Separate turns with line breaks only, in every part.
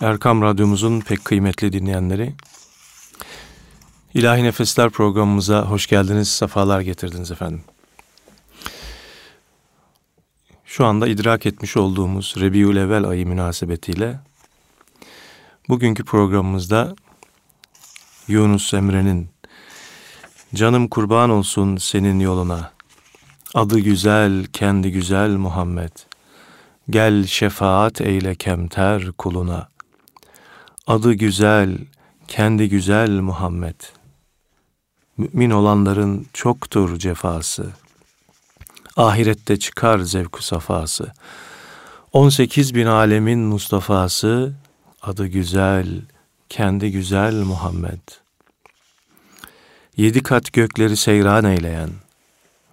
Erkam Radyomuzun pek kıymetli dinleyenleri. İlahi Nefesler programımıza hoş geldiniz, sefalar getirdiniz efendim. Şu anda idrak etmiş olduğumuz Rebiül Evvel ayı münasebetiyle bugünkü programımızda Yunus Emre'nin Canım kurban olsun senin yoluna, adı güzel, kendi güzel Muhammed, gel şefaat eyle kemter kuluna.'' Adı güzel, kendi güzel Muhammed. Mümin olanların çoktur cefası. Ahirette çıkar zevku safası. 18 bin alemin Mustafa'sı, adı güzel, kendi güzel Muhammed. Yedi kat gökleri seyran eyleyen,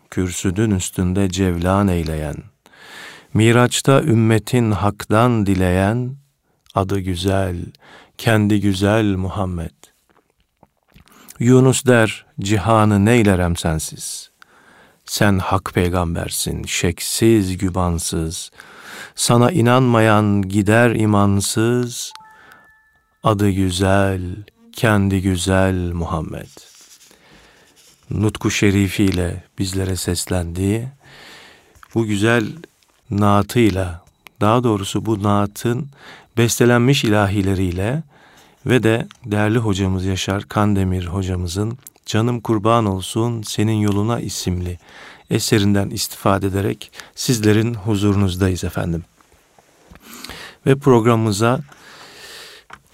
kürsüdün üstünde cevlan eyleyen, Miraçta ümmetin haktan dileyen, adı güzel, kendi güzel Muhammed. Yunus der, cihanı neylerem sensiz. Sen hak peygambersin, şeksiz, gübansız. Sana inanmayan gider imansız. Adı güzel, kendi güzel Muhammed. Nutku şerifiyle bizlere seslendiği bu güzel naatıyla daha doğrusu bu naatın bestelenmiş ilahileriyle ve de değerli hocamız Yaşar Kandemir hocamızın Canım Kurban Olsun Senin Yoluna isimli eserinden istifade ederek sizlerin huzurunuzdayız efendim. Ve programımıza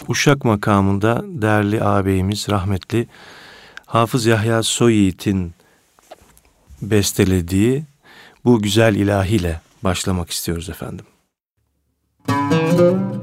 Uşak makamında değerli ağabeyimiz rahmetli Hafız Yahya Soyit'in bestelediği bu güzel ilahiyle başlamak istiyoruz efendim. Müzik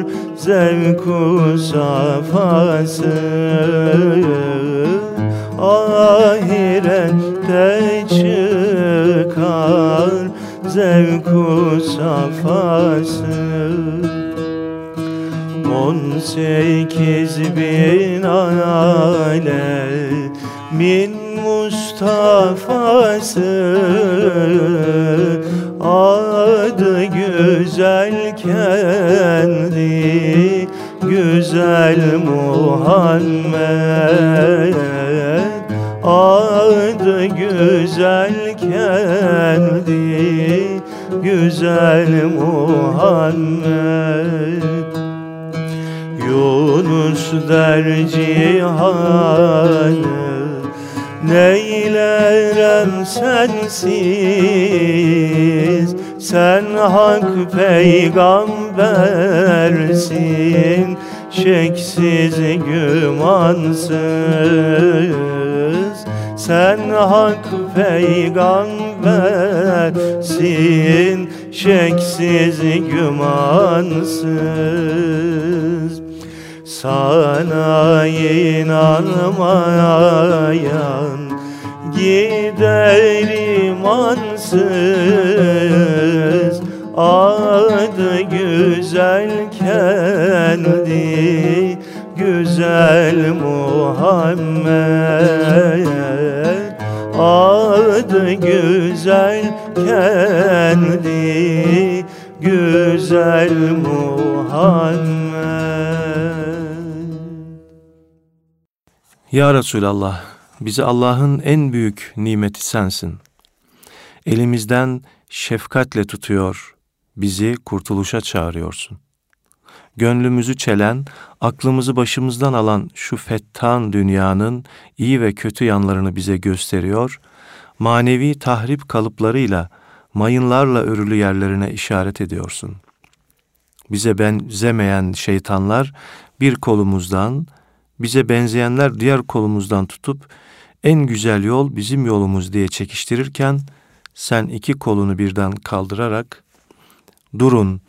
zevku safası ahirette çıkar. Zevku safası On sekiz bin alemin Mustafa'sı. Adı güzel kendi Güzel Muhammed. Adı güzel kendi Güzel Muhammed. Yunus der cihanı Neylerem sensiz Sen hak peygambersin Şeksiz gümansız. Sen hak peygambersin şeksiz gümansız. Sana inanmayan gider imansız Adı güzel kendi güzel Muhammed. Adı güzel kendi güzel Muhammed.
Ya Resulallah, bize Allah'ın en büyük nimeti sensin. Elimizden şefkatle tutuyor, bizi kurtuluşa çağırıyorsun. Gönlümüzü çelen, aklımızı başımızdan alan şu fettan dünyanın iyi ve kötü yanlarını bize gösteriyor, manevi tahrip kalıplarıyla, mayınlarla örülü yerlerine işaret ediyorsun. Bize benzemeyen şeytanlar bir kolumuzdan, bize benzeyenler diğer kolumuzdan tutup en güzel yol bizim yolumuz diye çekiştirirken sen iki kolunu birden kaldırarak durun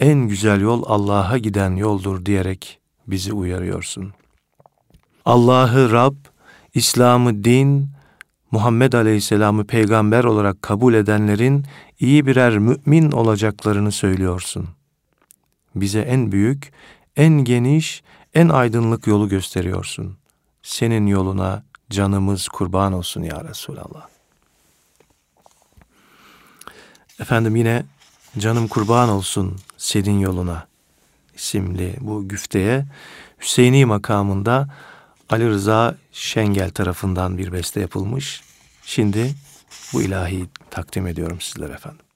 en güzel yol Allah'a giden yoldur diyerek bizi uyarıyorsun. Allah'ı Rab, İslam'ı din, Muhammed Aleyhisselam'ı peygamber olarak kabul edenlerin iyi birer mümin olacaklarını söylüyorsun. Bize en büyük, en geniş, en aydınlık yolu gösteriyorsun. Senin yoluna canımız kurban olsun ya Resulallah. Efendim yine canım kurban olsun senin yoluna isimli bu güfteye Hüseyini makamında Ali Rıza Şengel tarafından bir beste yapılmış. Şimdi bu ilahi takdim ediyorum sizlere efendim.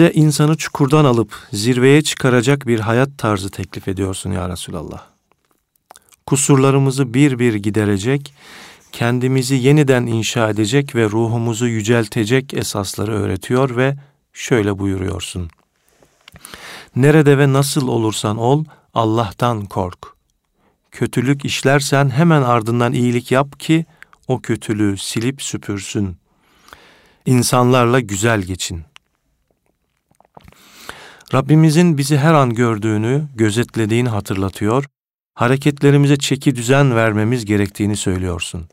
Bize insanı çukurdan alıp zirveye çıkaracak bir hayat tarzı teklif ediyorsun ya Resulallah. Kusurlarımızı bir bir giderecek, kendimizi yeniden inşa edecek ve ruhumuzu yüceltecek esasları öğretiyor ve şöyle buyuruyorsun. Nerede ve nasıl olursan ol, Allah'tan kork. Kötülük işlersen hemen ardından iyilik yap ki o kötülüğü silip süpürsün. İnsanlarla güzel geçin. Rabbimizin bizi her an gördüğünü, gözetlediğini hatırlatıyor, hareketlerimize çeki düzen vermemiz gerektiğini söylüyorsun.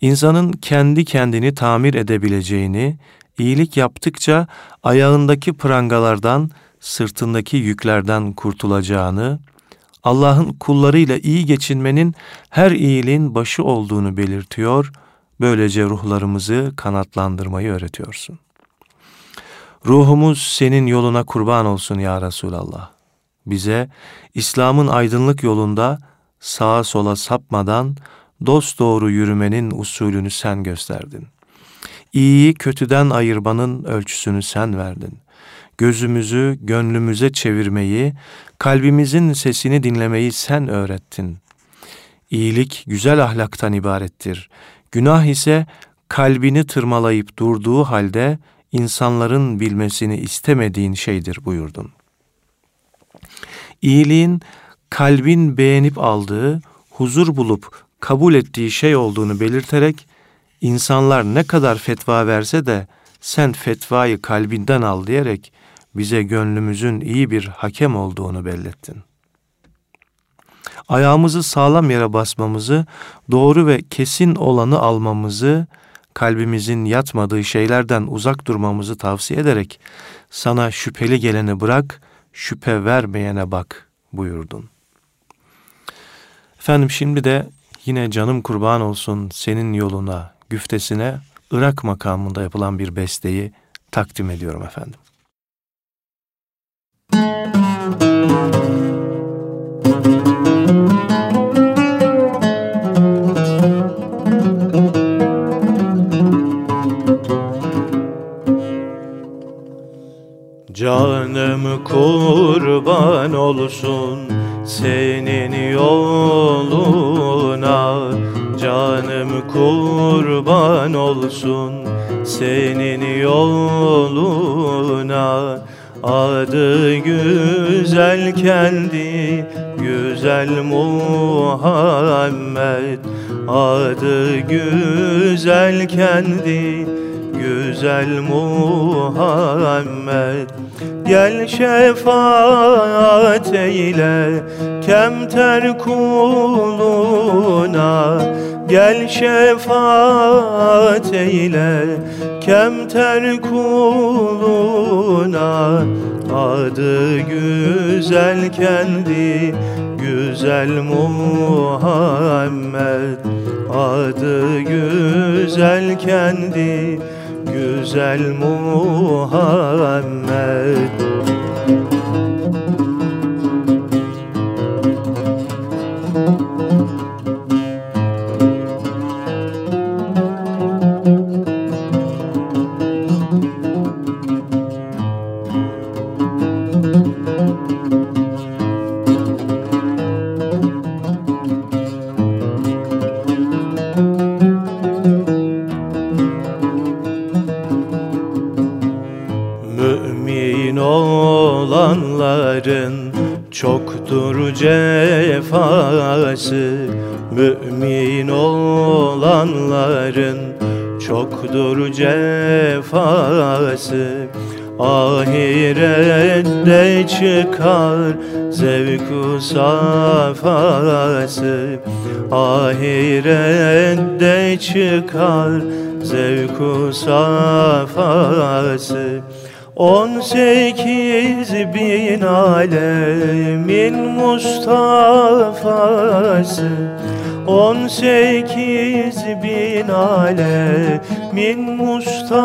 İnsanın kendi kendini tamir edebileceğini, iyilik yaptıkça ayağındaki prangalardan, sırtındaki yüklerden kurtulacağını, Allah'ın kullarıyla iyi geçinmenin her iyiliğin başı olduğunu belirtiyor, böylece ruhlarımızı kanatlandırmayı öğretiyorsun. Ruhumuz senin yoluna kurban olsun ya Resulallah. Bize İslam'ın aydınlık yolunda sağa sola sapmadan dost doğru yürümenin usulünü sen gösterdin. İyiyi kötüden ayırmanın ölçüsünü sen verdin. Gözümüzü gönlümüze çevirmeyi, kalbimizin sesini dinlemeyi sen öğrettin. İyilik güzel ahlaktan ibarettir. Günah ise kalbini tırmalayıp durduğu halde insanların bilmesini istemediğin şeydir buyurdun. İyiliğin kalbin beğenip aldığı, huzur bulup kabul ettiği şey olduğunu belirterek insanlar ne kadar fetva verse de sen fetvayı kalbinden al diyerek bize gönlümüzün iyi bir hakem olduğunu bellettin. Ayağımızı sağlam yere basmamızı, doğru ve kesin olanı almamızı, kalbimizin yatmadığı şeylerden uzak durmamızı tavsiye ederek sana şüpheli geleni bırak, şüphe vermeyene bak buyurdun. Efendim şimdi de yine canım kurban olsun senin yoluna, güftesine Irak makamında yapılan bir besteyi takdim ediyorum efendim.
Canım kurban olsun senin yoluna. Canım kurban olsun senin yoluna. Adı güzel kendi güzel Muhammed. Adı güzel kendi güzel Muhammed. Gel şefaat eyle kemter kuluna. Gel şefaat eyle kemter kuluna. Adı güzel kendi güzel Muhammed. Adı güzel kendi güzel Muhammed cefası Mümin olanların çoktur cefası. Ahirette çıkar zevku safası. Ahirette çıkar zevku safası On sekiz bin alemin Mustafa'sı. On sekiz bin alemin Mustafa'sı.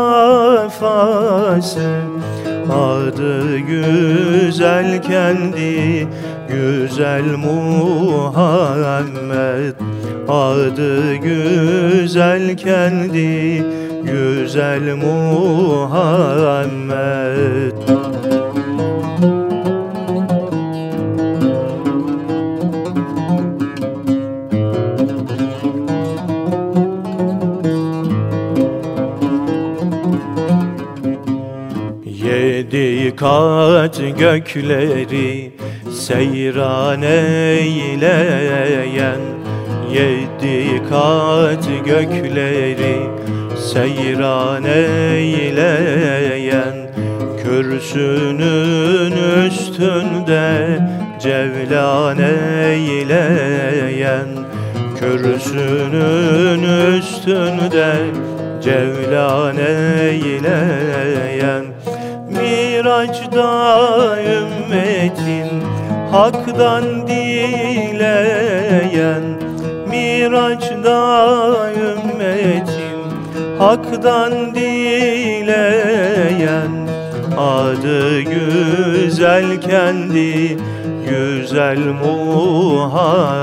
Adı güzel kendi güzel Muhammed. Adı güzel kendi güzel Muhammed. Yedi kat gökleri seyran eyleyen Yedi kat gökleri seyran eyleyen Kürsünün üstünde cevlan eyleyen Kürsünün üstünde cevlan eyleyen. Miraç'da ümmetin haktan dileyen Miraç'da ümmetin haktan dileyen Adı güzel kendi güzel Muhammed.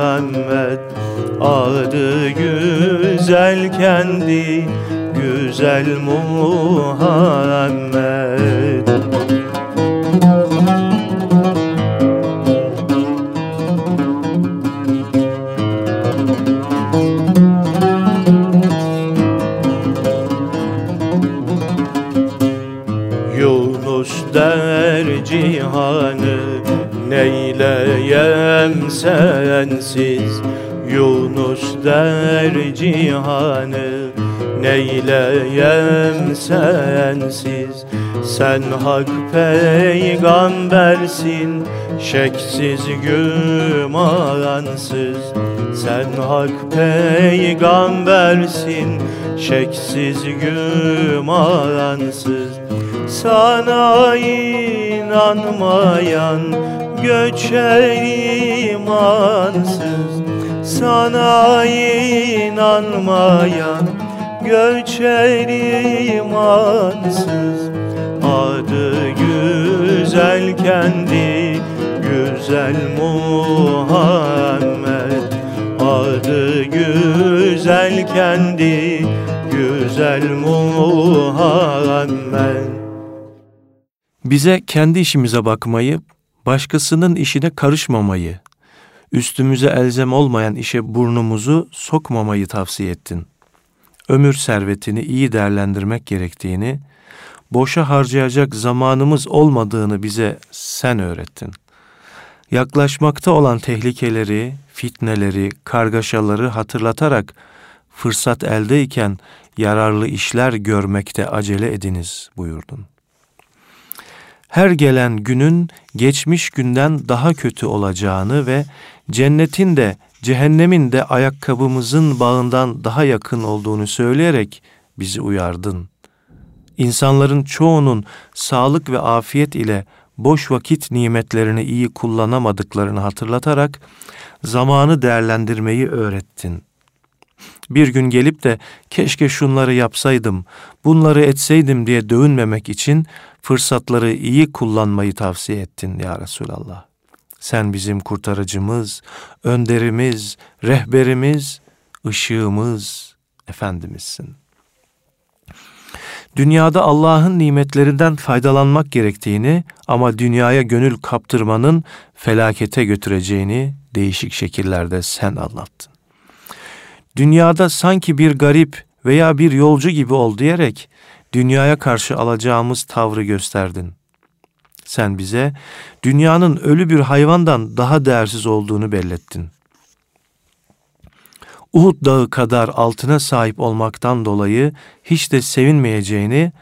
Adı güzel kendi güzel Muhammed neyleyem sensiz? Yunus der cihanı neyleyem sensiz? Sen hak peygambersin şeksiz gümansız Sen hak peygambersin şeksiz gümansız Sana inanmayan göçer imansız Sana inanmayan göçer imansız Adı güzel kendi güzel Muhammed. Adı güzel kendi güzel Muhammed.
Bize kendi işimize bakmayı, başkasının işine karışmamayı, üstümüze elzem olmayan işe burnumuzu sokmamayı tavsiye ettin. Ömür servetini iyi değerlendirmek gerektiğini, boşa harcayacak zamanımız olmadığını bize sen öğrettin. Yaklaşmakta olan tehlikeleri, fitneleri, kargaşaları hatırlatarak fırsat eldeyken yararlı işler görmekte acele ediniz buyurdun. Her gelen günün geçmiş günden daha kötü olacağını ve cennetin de cehennemin de ayakkabımızın bağından daha yakın olduğunu söyleyerek bizi uyardın. İnsanların çoğunun sağlık ve afiyet ile boş vakit nimetlerini iyi kullanamadıklarını hatırlatarak zamanı değerlendirmeyi öğrettin. Bir gün gelip de keşke şunları yapsaydım, bunları etseydim diye dövünmemek için fırsatları iyi kullanmayı tavsiye ettin ya Resulallah. Sen bizim kurtarıcımız, önderimiz, rehberimiz, ışığımız, Efendimizsin. Dünyada Allah'ın nimetlerinden faydalanmak gerektiğini ama dünyaya gönül kaptırmanın felakete götüreceğini değişik şekillerde sen anlattın. Dünyada sanki bir garip veya bir yolcu gibi ol diyerek dünyaya karşı alacağımız tavrı gösterdin. Sen bize dünyanın ölü bir hayvandan daha değersiz olduğunu bellettin. Uhud dağı kadar altına sahip olmaktan dolayı hiç de sevinmeyeceğini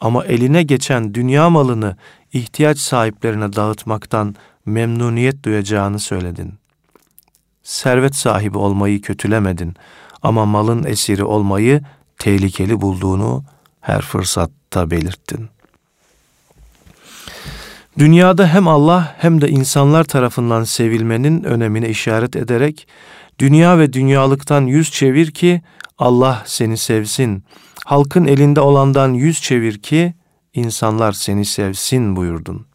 ama eline geçen dünya malını ihtiyaç sahiplerine dağıtmaktan memnuniyet duyacağını söyledin. Servet sahibi olmayı kötülemedin ama malın esiri olmayı tehlikeli bulduğunu her fırsatta belirttin. Dünyada hem Allah hem de insanlar tarafından sevilmenin önemine işaret ederek dünya ve dünyalıktan yüz çevir ki Allah seni sevsin. Halkın elinde olandan yüz çevir ki insanlar seni sevsin buyurdun.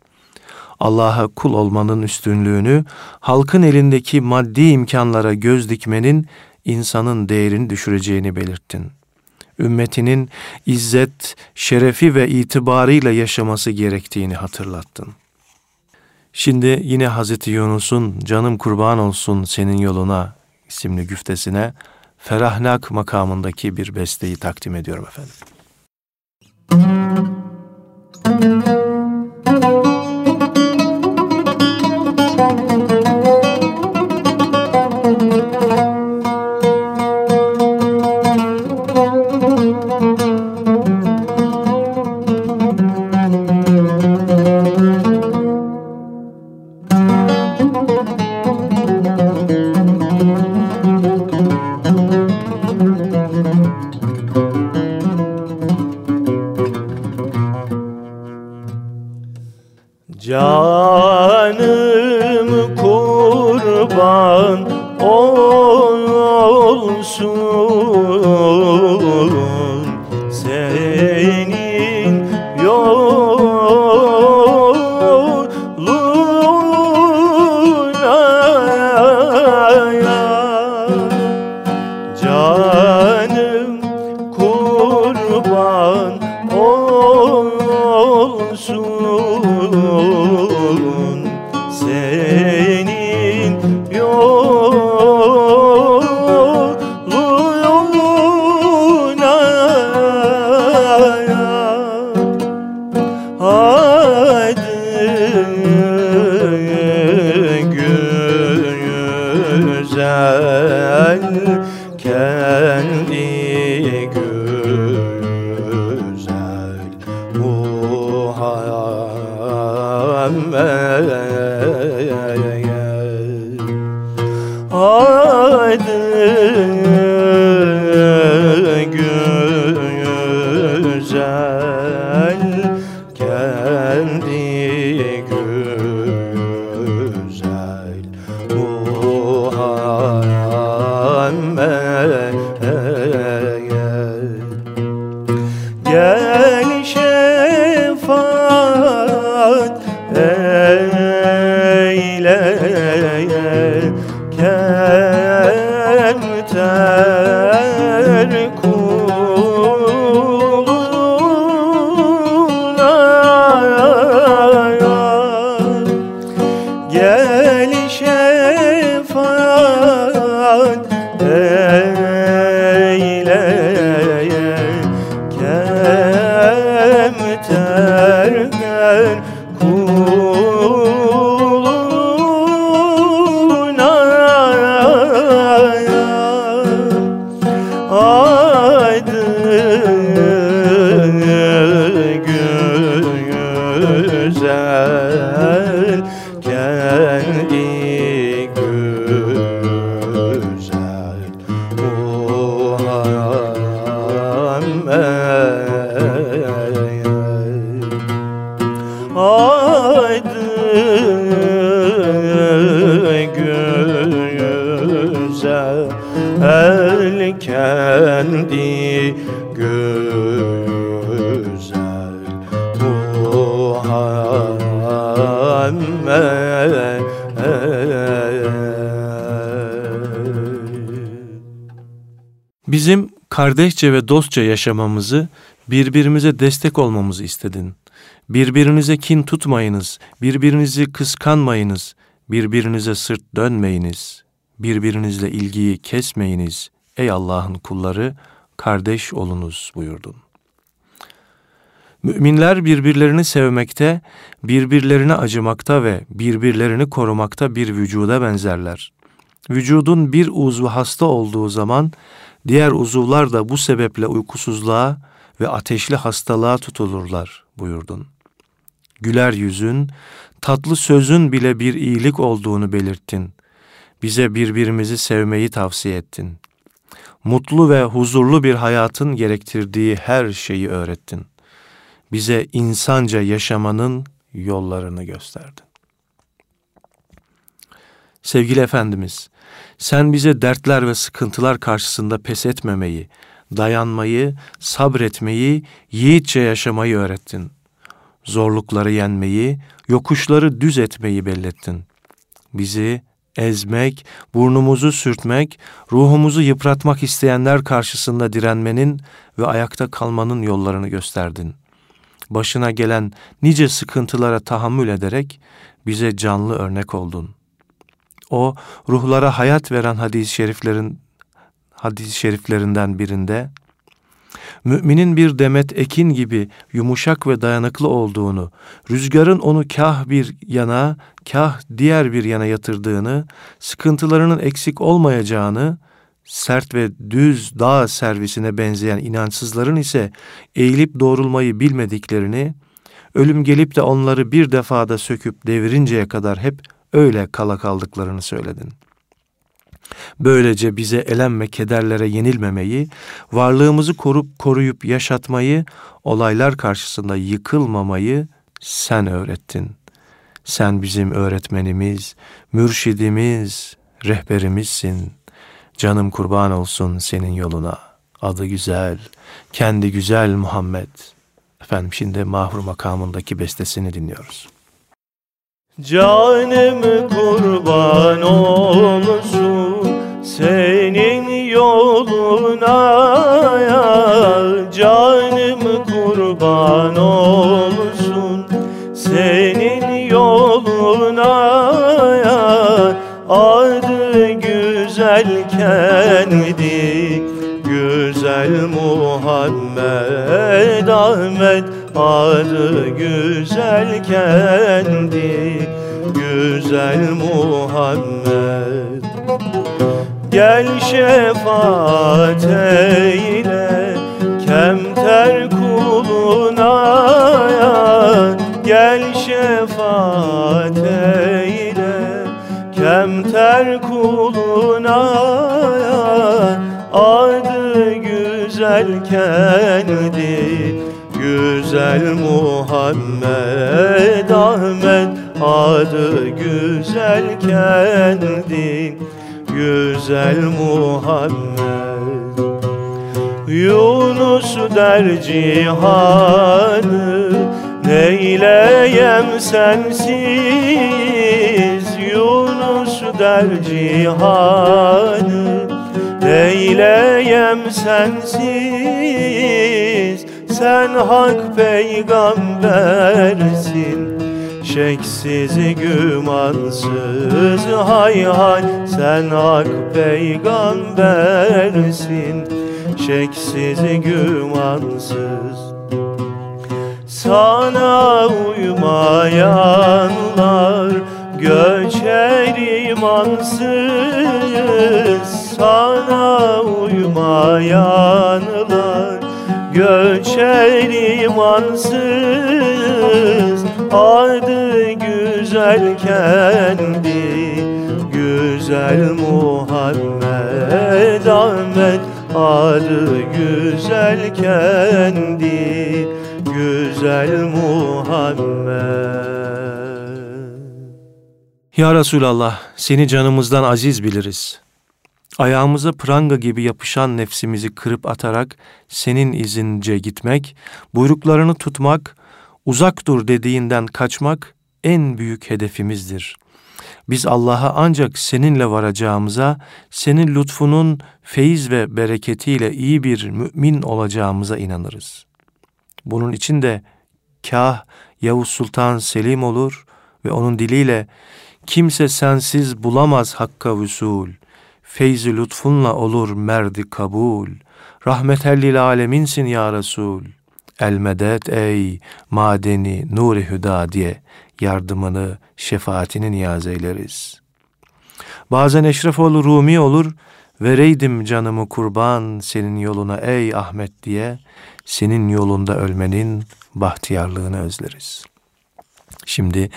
Allah'a kul olmanın üstünlüğünü, halkın elindeki maddi imkanlara göz dikmenin insanın değerini düşüreceğini belirttin. Ümmetinin izzet, şerefi ve itibarıyla yaşaması gerektiğini hatırlattın. Şimdi yine Hazreti Yunus'un canım kurban olsun senin yoluna isimli güftesine Ferahnak makamındaki bir besteyi takdim ediyorum efendim.
Güzel kendi
kardeşçe ve dostça yaşamamızı, birbirimize destek olmamızı istedin. Birbirinize kin tutmayınız, birbirinizi kıskanmayınız, birbirinize sırt dönmeyiniz, birbirinizle ilgiyi kesmeyiniz. Ey Allah'ın kulları, kardeş olunuz buyurdun. Müminler birbirlerini sevmekte, birbirlerine acımakta ve birbirlerini korumakta bir vücuda benzerler. Vücudun bir uzvu hasta olduğu zaman diğer uzuvlar da bu sebeple uykusuzluğa ve ateşli hastalığa tutulurlar buyurdun. Güler yüzün, tatlı sözün bile bir iyilik olduğunu belirttin. Bize birbirimizi sevmeyi tavsiye ettin. Mutlu ve huzurlu bir hayatın gerektirdiği her şeyi öğrettin. Bize insanca yaşamanın yollarını gösterdin. Sevgili Efendimiz, sen bize dertler ve sıkıntılar karşısında pes etmemeyi, dayanmayı, sabretmeyi, yiğitçe yaşamayı öğrettin. Zorlukları yenmeyi, yokuşları düz etmeyi bellettin. Bizi ezmek, burnumuzu sürtmek, ruhumuzu yıpratmak isteyenler karşısında direnmenin ve ayakta kalmanın yollarını gösterdin. Başına gelen nice sıkıntılara tahammül ederek bize canlı örnek oldun. O ruhlara hayat veren hadis-i şeriflerin hadis-i şeriflerinden birinde müminin bir demet ekin gibi yumuşak ve dayanıklı olduğunu, rüzgarın onu kah bir yana, kah diğer bir yana yatırdığını, sıkıntılarının eksik olmayacağını, sert ve düz dağ servisine benzeyen inançsızların ise eğilip doğrulmayı bilmediklerini, ölüm gelip de onları bir defada söküp devirinceye kadar hep öyle kala kaldıklarını söyledin. Böylece bize elem ve kederlere yenilmemeyi, varlığımızı korup koruyup yaşatmayı, olaylar karşısında yıkılmamayı sen öğrettin. Sen bizim öğretmenimiz, mürşidimiz, rehberimizsin. Canım kurban olsun senin yoluna. Adı güzel, kendi güzel Muhammed. Efendim şimdi mahrum makamındaki bestesini dinliyoruz.
Canım kurban olsun senin yoluna ya. Canım kurban olsun senin yoluna ya. Adı güzel kendi güzel Muhammed Ahmet. Adı güzel kendi güzel Muhammed. Gel şefaat eyle kemter kuluna ya Gel şefaat eyle kemter kuluna ya Adı güzel kendi güzel Muhammed Ahmet adı güzel kendi güzel Muhammed. Yunus der cihanı neyleyem sensiz? Yunus der cihanı neyleyem sensiz? Sen hak peygambersin Şeksiz gümansız hay hay Sen hak peygambersin. Şeksiz gümansız. Sana uymayanlar Göçer imansız. Sana uymayanlar Göçer imansız Adı güzel kendi Güzel Muhammed Ahmet Adı güzel kendi Güzel Muhammed
Ya Resulallah seni canımızdan aziz biliriz. Ayağımıza pranga gibi yapışan nefsimizi kırıp atarak senin izince gitmek, buyruklarını tutmak, uzak dur dediğinden kaçmak en büyük hedefimizdir. Biz Allah'a ancak seninle varacağımıza, senin lütfunun feyiz ve bereketiyle iyi bir mümin olacağımıza inanırız. Bunun için de kah Yavuz Sultan Selim olur ve onun diliyle kimse sensiz bulamaz hakka vüsul, feyzi lütfunla olur merdi kabul, rahmetellil aleminsin ya Resul, el medet ey madeni nuri hüda diye yardımını, şefaatini niyaz eyleriz. Bazen Eşrefoğlu Rumi olur, vereydim canımı kurban senin yoluna ey Ahmet diye, senin yolunda ölmenin bahtiyarlığını özleriz. Şimdi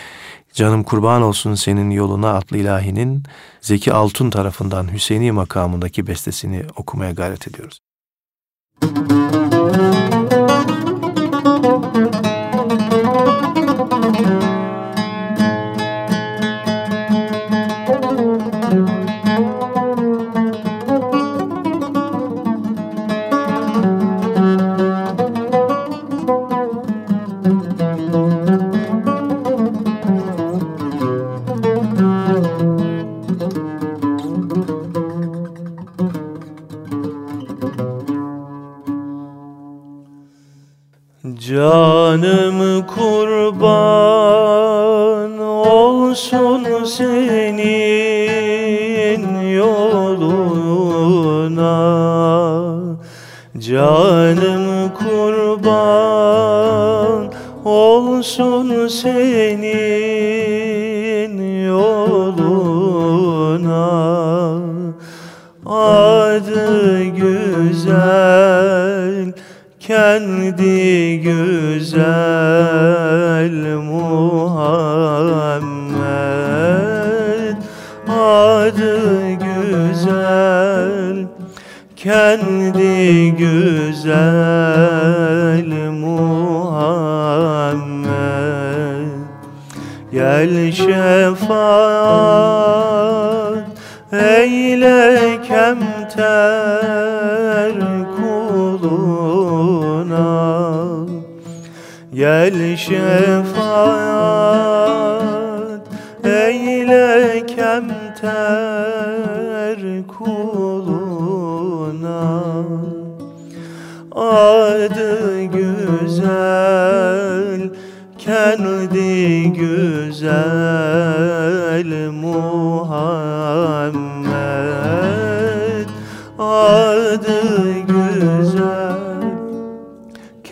Canım kurban olsun senin yoluna adlı ilahinin Zeki Altun tarafından Hüseyini makamındaki bestesini okumaya gayret ediyoruz.
Canım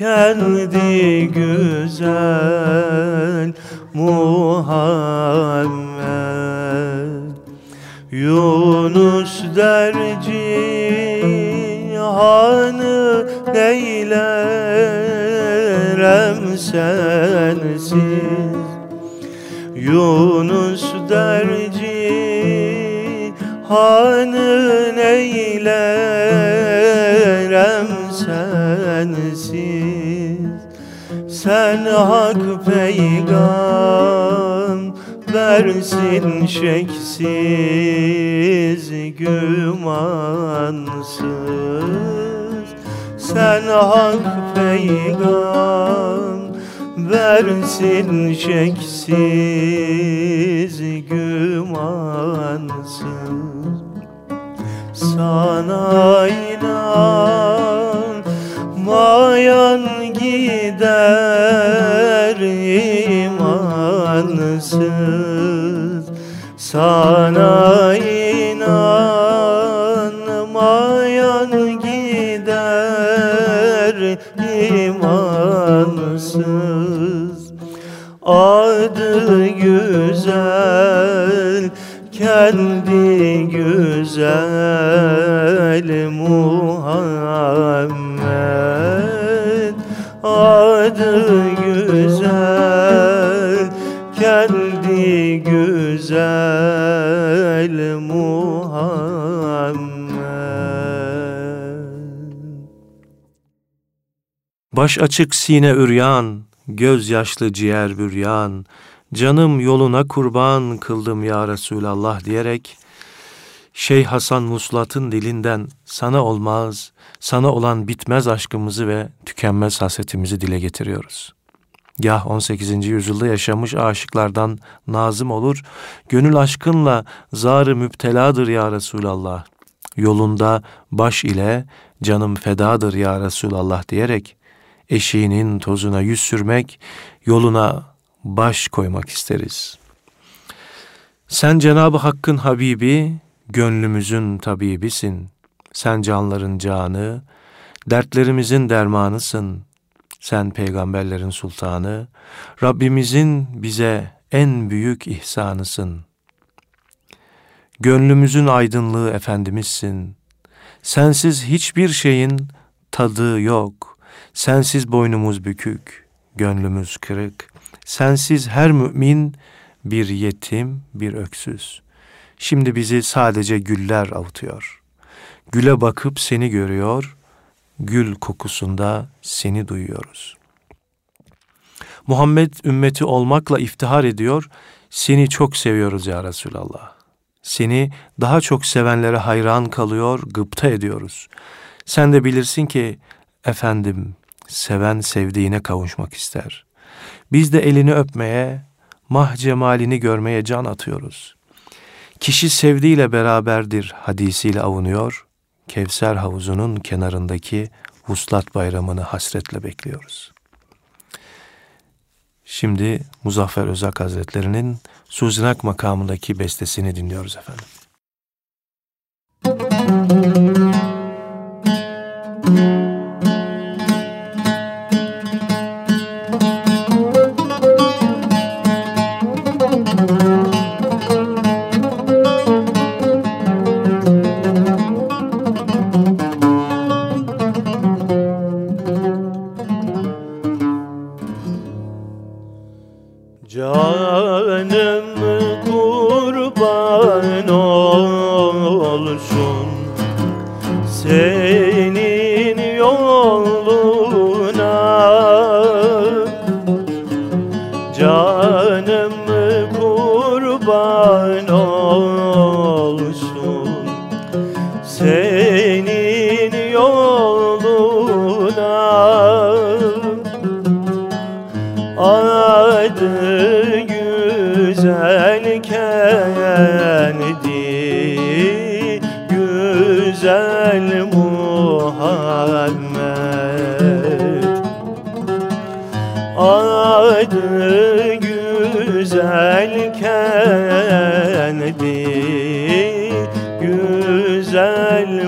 kendi güzel Muhammed. Yunus derci cihanı neylerem sensiz? Yunus derci hanı neylerem sensiz. Sen hak peygamber versin şeksiz gümansız. Sen hak peygam versin şeksiz gümansız. Sana inan mayan gider imansız. Sana inanmayan gider imansız. Adı güzel kendi güzel Muhammed adı güzel kendi güzel Muhammed.
Baş açık sine üryan, göz yaşlı ciğer büryan, canım yoluna kurban kıldım ya Resulallah diyerek, Şeyh Hasan Muslat'ın dilinden sana olmaz, sana olan bitmez aşkımızı ve tükenmez hasretimizi dile getiriyoruz. Gah 18. yüzyılda yaşamış aşıklardan nazım olur, gönül aşkınla zarı müpteladır ya Resulallah. Yolunda baş ile canım fedadır ya Resulallah diyerek, eşiğinin tozuna yüz sürmek, yoluna baş koymak isteriz. Sen Cenab-ı Hakk'ın Habibi, gönlümüzün tabibisin. Sen canların canı, dertlerimizin dermanısın. Sen peygamberlerin sultanı, Rabbimizin bize en büyük ihsanısın. Gönlümüzün aydınlığı Efendimizsin. Sensiz hiçbir şeyin tadı yok. Sensiz boynumuz bükük, gönlümüz kırık. Sensiz her mümin bir yetim, bir öksüz. Şimdi bizi sadece güller avutuyor. Güle bakıp seni görüyor, gül kokusunda seni duyuyoruz. Muhammed ümmeti olmakla iftihar ediyor, seni çok seviyoruz ya Resulallah. Seni daha çok sevenlere hayran kalıyor, gıpta ediyoruz. Sen de bilirsin ki efendim seven sevdiğine kavuşmak ister. Biz de elini öpmeye, mah cemalini görmeye can atıyoruz. Kişi sevdiğiyle beraberdir hadisiyle avunuyor. Kevser havuzunun kenarındaki vuslat bayramını hasretle bekliyoruz. Şimdi Muzaffer Özak Hazretleri'nin Suzinak makamındaki bestesini dinliyoruz efendim.
Güzel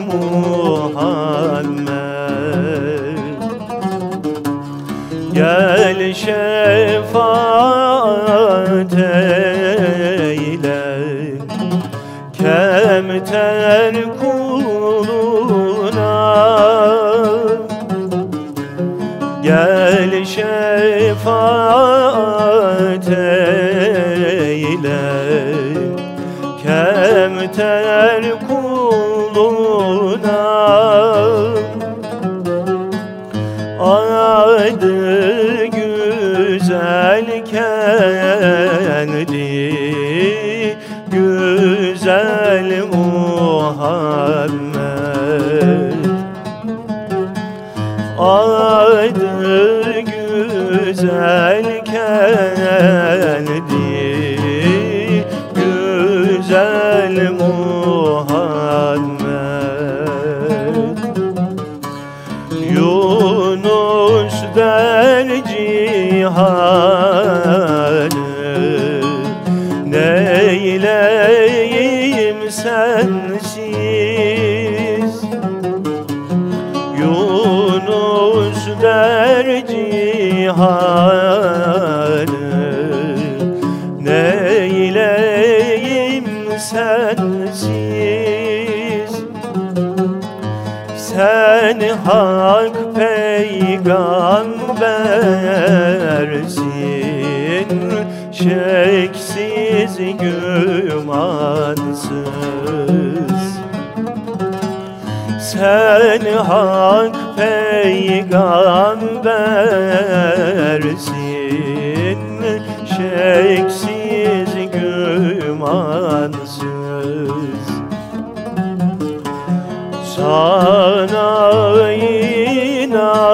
hak peygambersin Şeksiz gümansız. Sen hak peygambersin Şeksiz gümansız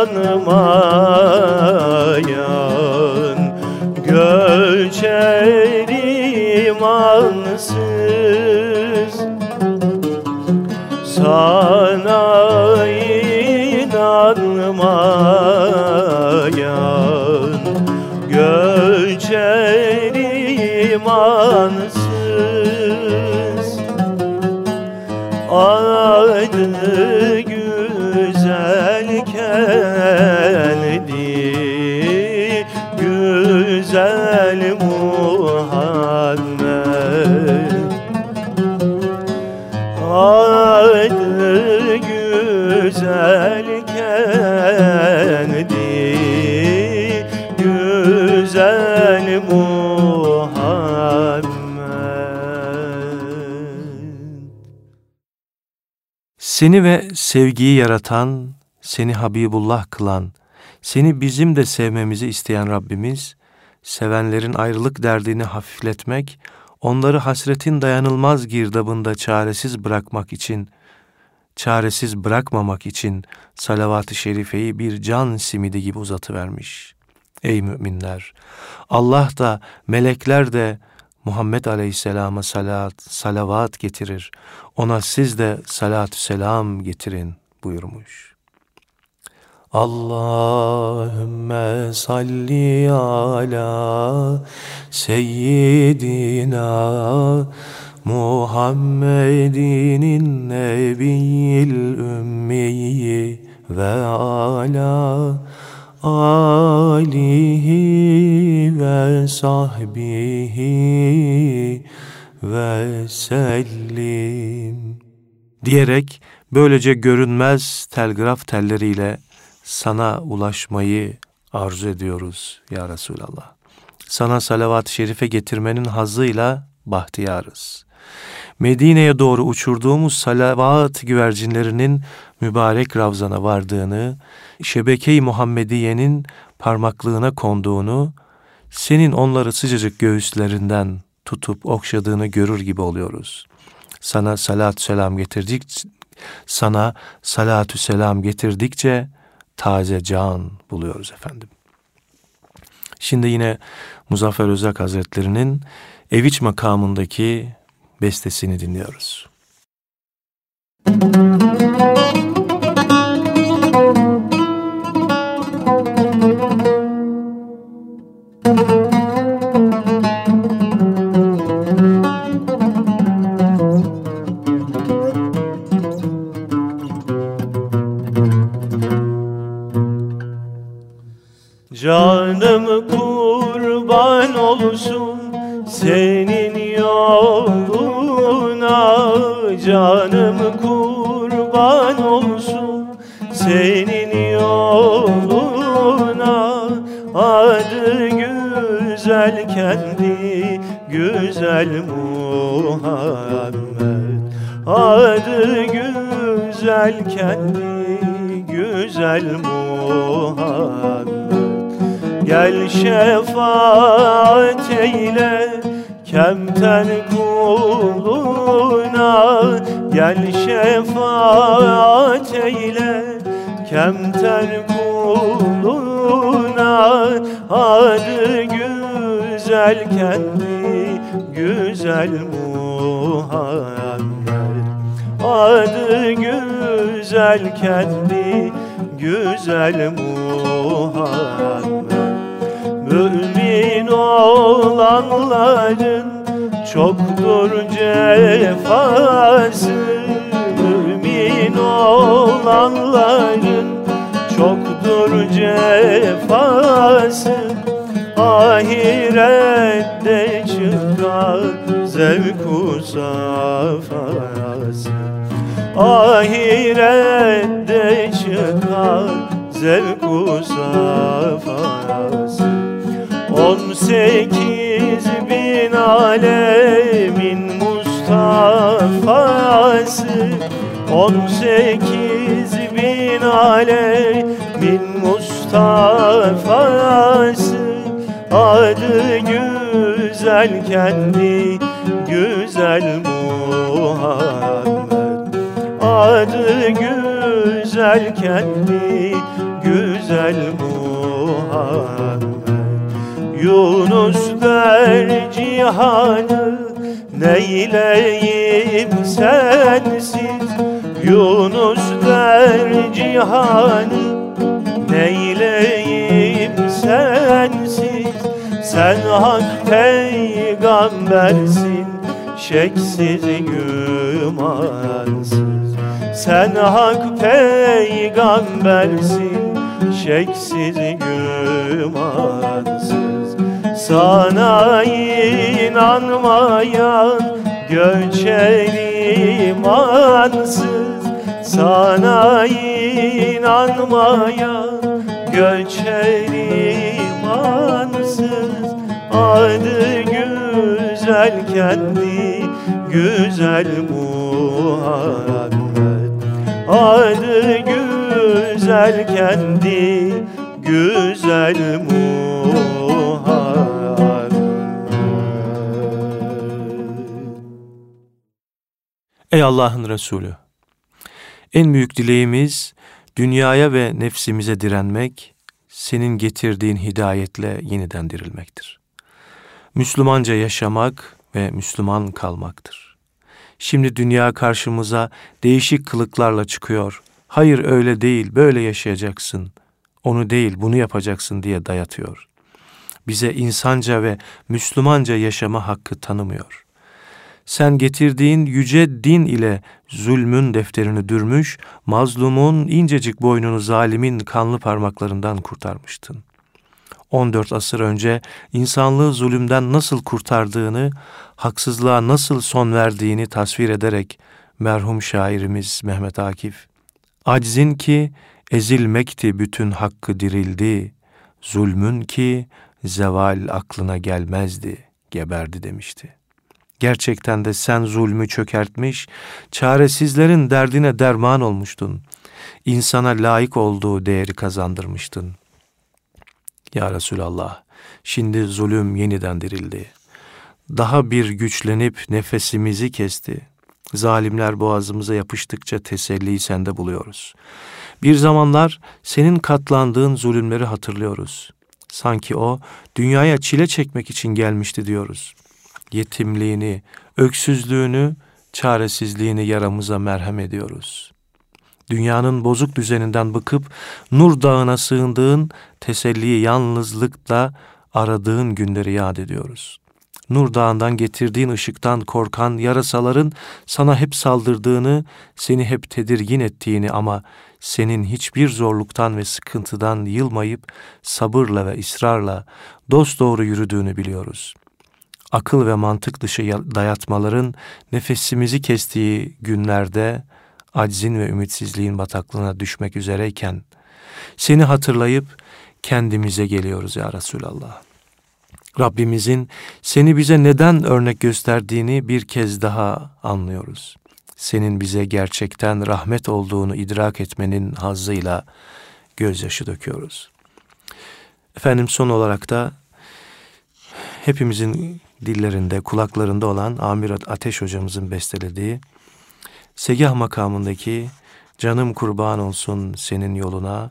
inanmayan
Seni ve sevgiyi yaratan, seni Habibullah kılan, seni bizim de sevmemizi isteyen Rabbimiz, sevenlerin ayrılık derdini hafifletmek, onları hasretin dayanılmaz girdabında çaresiz bırakmak için, çaresiz bırakmamak için salavat-ı şerifeyi bir can simidi gibi uzatıvermiş. Ey müminler! Allah da, melekler de Muhammed Aleyhisselam'a salat, salavat getirir. Ona siz de salatü selam getirin buyurmuş. Allahümme salli ala seyyidina Muhammedinin nebiyil ümmiyi ve ala alihi ve sahbihi ve sellim diyerek böylece görünmez telgraf telleriyle sana ulaşmayı arzu ediyoruz ya Resulallah. Sana salavat-ı şerife getirmenin hazıyla bahtiyarız. Medine'ye doğru uçurduğumuz salavat güvercinlerinin mübarek ravzana vardığını, şebeke-i Muhammediye'nin parmaklığına konduğunu, senin onları sıcacık göğüslerinden tutup okşadığını görür gibi oluyoruz. Sana salat selam getirdik, sana salatü selam getirdikçe taze can buluyoruz efendim. Şimdi yine Muzaffer Özak Hazretleri'nin Eviç makamındaki bestesini dinliyoruz. Müzik
safası On sekiz bin alemin Mustafa'sı On sekiz bin alemin Mustafa'sı Adı güzel kendi güzel Muhammed. Adı güzel kendi güzel Muhammed Yunus der cihanı neyleyim sensiz? Yunus der cihanı neyleyim sensiz? Sen hak peygambersin şeksiz gümansız. Sen hak peygambersin şeksiz gümansız sana inanmayan göçer imansız Sana inanmayan göçer imansız. Adı güzel kendi güzel Muhammed Adı güzel kendi güzel Muhammed
Ey Allah'ın Resulü! En büyük dileğimiz dünyaya ve nefsimize direnmek, senin getirdiğin hidayetle yeniden dirilmektir. Müslümanca yaşamak ve Müslüman kalmaktır. Şimdi dünya karşımıza değişik kılıklarla çıkıyor. Hayır öyle değil, böyle yaşayacaksın. Onu değil, bunu yapacaksın diye dayatıyor. Bize insanca ve Müslümanca yaşama hakkı tanımıyor.'' sen getirdiğin yüce din ile zulmün defterini dürmüş, mazlumun incecik boynunu zalimin kanlı parmaklarından kurtarmıştın. 14 asır önce insanlığı zulümden nasıl kurtardığını, haksızlığa nasıl son verdiğini tasvir ederek merhum şairimiz Mehmet Akif, aczin ki ezilmekti bütün hakkı dirildi, zulmün ki zeval aklına gelmezdi, geberdi demişti. Gerçekten de sen zulmü çökertmiş, çaresizlerin derdine derman olmuştun. İnsana layık olduğu değeri kazandırmıştın. Ya Resulallah, şimdi zulüm yeniden dirildi. Daha bir güçlenip nefesimizi kesti. Zalimler boğazımıza yapıştıkça teselliyi sende buluyoruz. Bir zamanlar senin katlandığın zulümleri hatırlıyoruz. Sanki o dünyaya çile çekmek için gelmişti diyoruz. Yetimliğini, öksüzlüğünü, çaresizliğini yaramıza merhem ediyoruz. Dünyanın bozuk düzeninden bıkıp Nur Dağı'na sığındığın teselliyi yalnızlıkla aradığın günleri yad ediyoruz. Nur Dağı'ndan getirdiğin ışıktan korkan yarasaların sana hep saldırdığını, seni hep tedirgin ettiğini ama senin hiçbir zorluktan ve sıkıntıdan yılmayıp sabırla ve ısrarla dost doğru yürüdüğünü biliyoruz. Akıl ve mantık dışı dayatmaların nefesimizi kestiği günlerde aczin ve ümitsizliğin bataklığına düşmek üzereyken seni hatırlayıp kendimize geliyoruz ya Resulallah. Rabbimizin seni bize neden örnek gösterdiğini bir kez daha anlıyoruz. Senin bize gerçekten rahmet olduğunu idrak etmenin hazzıyla gözyaşı döküyoruz. Efendim son olarak da hepimizin dillerinde, kulaklarında olan Amir Ateş hocamızın bestelediği Segah makamındaki Canım kurban olsun senin yoluna,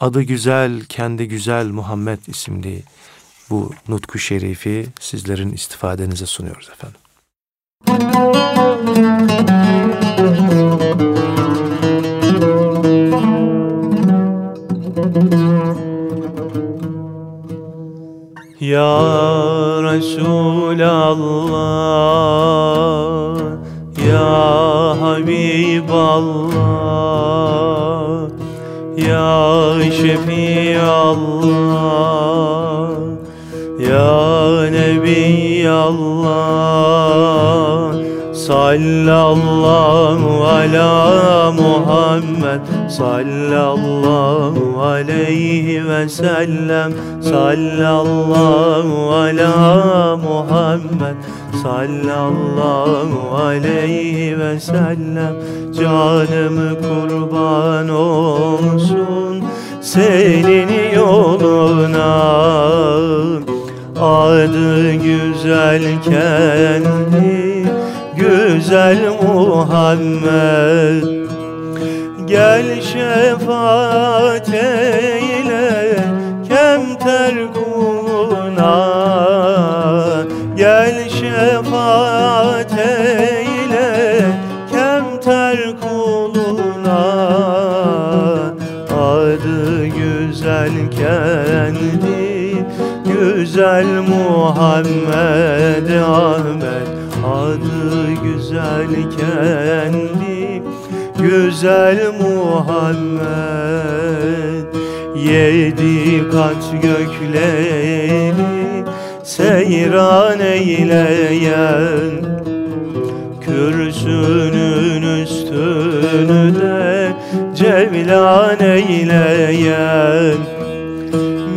adı güzel, kendi güzel Muhammed isimli bu nutku şerifi sizlerin istifadenize sunuyoruz efendim.
Ya Resulallah Habiballah Ya Şefiallah ya Nebi Allah Sallallahu ala Muhammed. Sallallahu aleyhi ve sellem. Sallallahu ala Muhammed. Sallallahu aleyhi ve sellem. Canımı kurban olsun senin yoluna. Adı güzel kendi güzel Muhammed. Gel şefaat eyle kemter kuluna Gel şefaat eyle kemter kuluna Adı güzel kendi güzel Muhammed Ahmet güzel kendi güzel Muhammed. Yedi kat gökleri seyran eyleyen Kürsünün üstünü de cevlan eyleyen.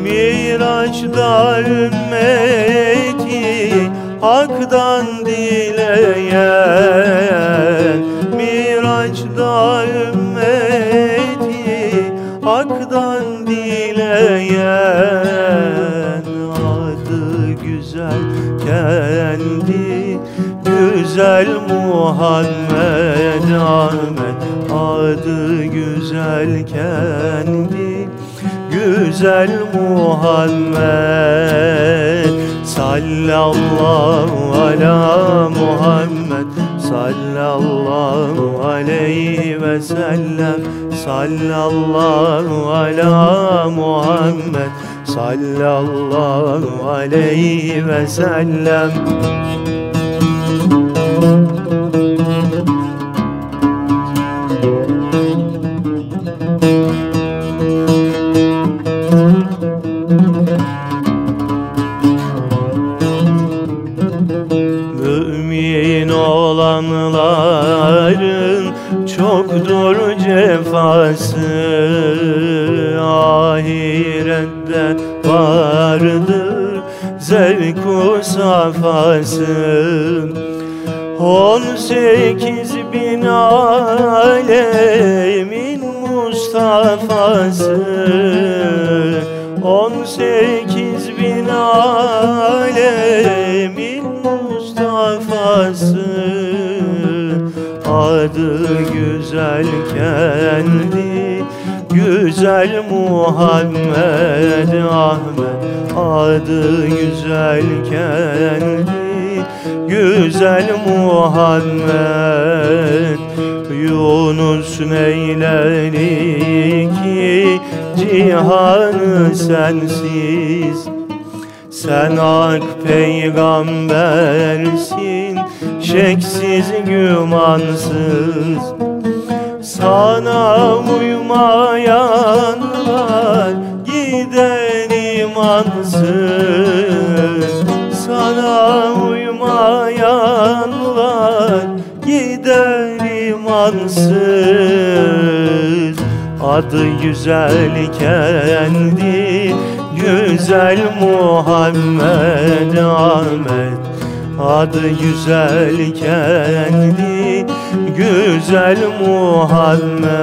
Miraç'da ümmeti Hak'tan kendi Güzel Muhammed Ahmet. Adı güzel kendi güzel Muhammed. Sallallahu ala Muhammed. Sallallahu aleyhi ve sellem Sallallahu ala Muhammed. Sallallahu aleyhi ve sellem. Olanların çoktur cefası Ahirette vardır. Zevku safası. On sekiz bin alemin Mustafa'sı. On sekiz bin alemin Mustafa'sı. Adı güzel kendi Güzel Muhammed Ahmet. Adı güzel kendi Güzel Muhammed. Yunus neyledi ki cihanı sensiz. Sen ak peygambersin şeksiz gümansız Sana uymayanlar gider imansız. Sana uymayanlar gider imansız. Adı güzel kendi Güzel Muhammed Ahmet. Adı güzel kendi Güzel Muhammed.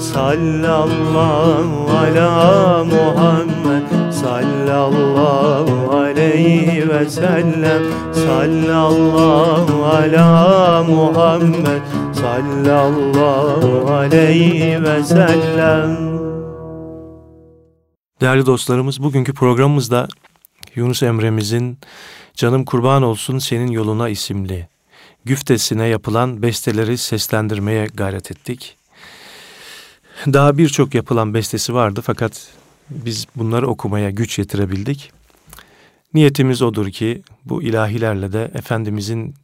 Sallallahu ala Muhammed. Sallallahu aleyhi ve sellem. Sallallahu ala Muhammed. Sallallahu aleyhi ve sellem.
Değerli dostlarımız bugünkü programımızda Yunus Emre'mizin Canım Kurban Olsun Senin Yoluna isimli güftesine yapılan besteleri seslendirmeye gayret ettik. Daha birçok yapılan bestesi vardı fakat biz bunları okumaya güç yetirebildik. Niyetimiz odur ki bu ilahilerle de Efendimizin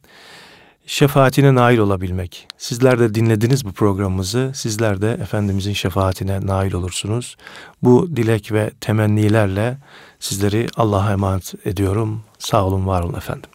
şefaatine nail olabilmek. Sizler de dinlediniz bu programımızı. Sizler de Efendimizin şefaatine nail olursunuz. Bu dilek ve temennilerle sizleri Allah'a emanet ediyorum. Sağ olun, var olun efendim.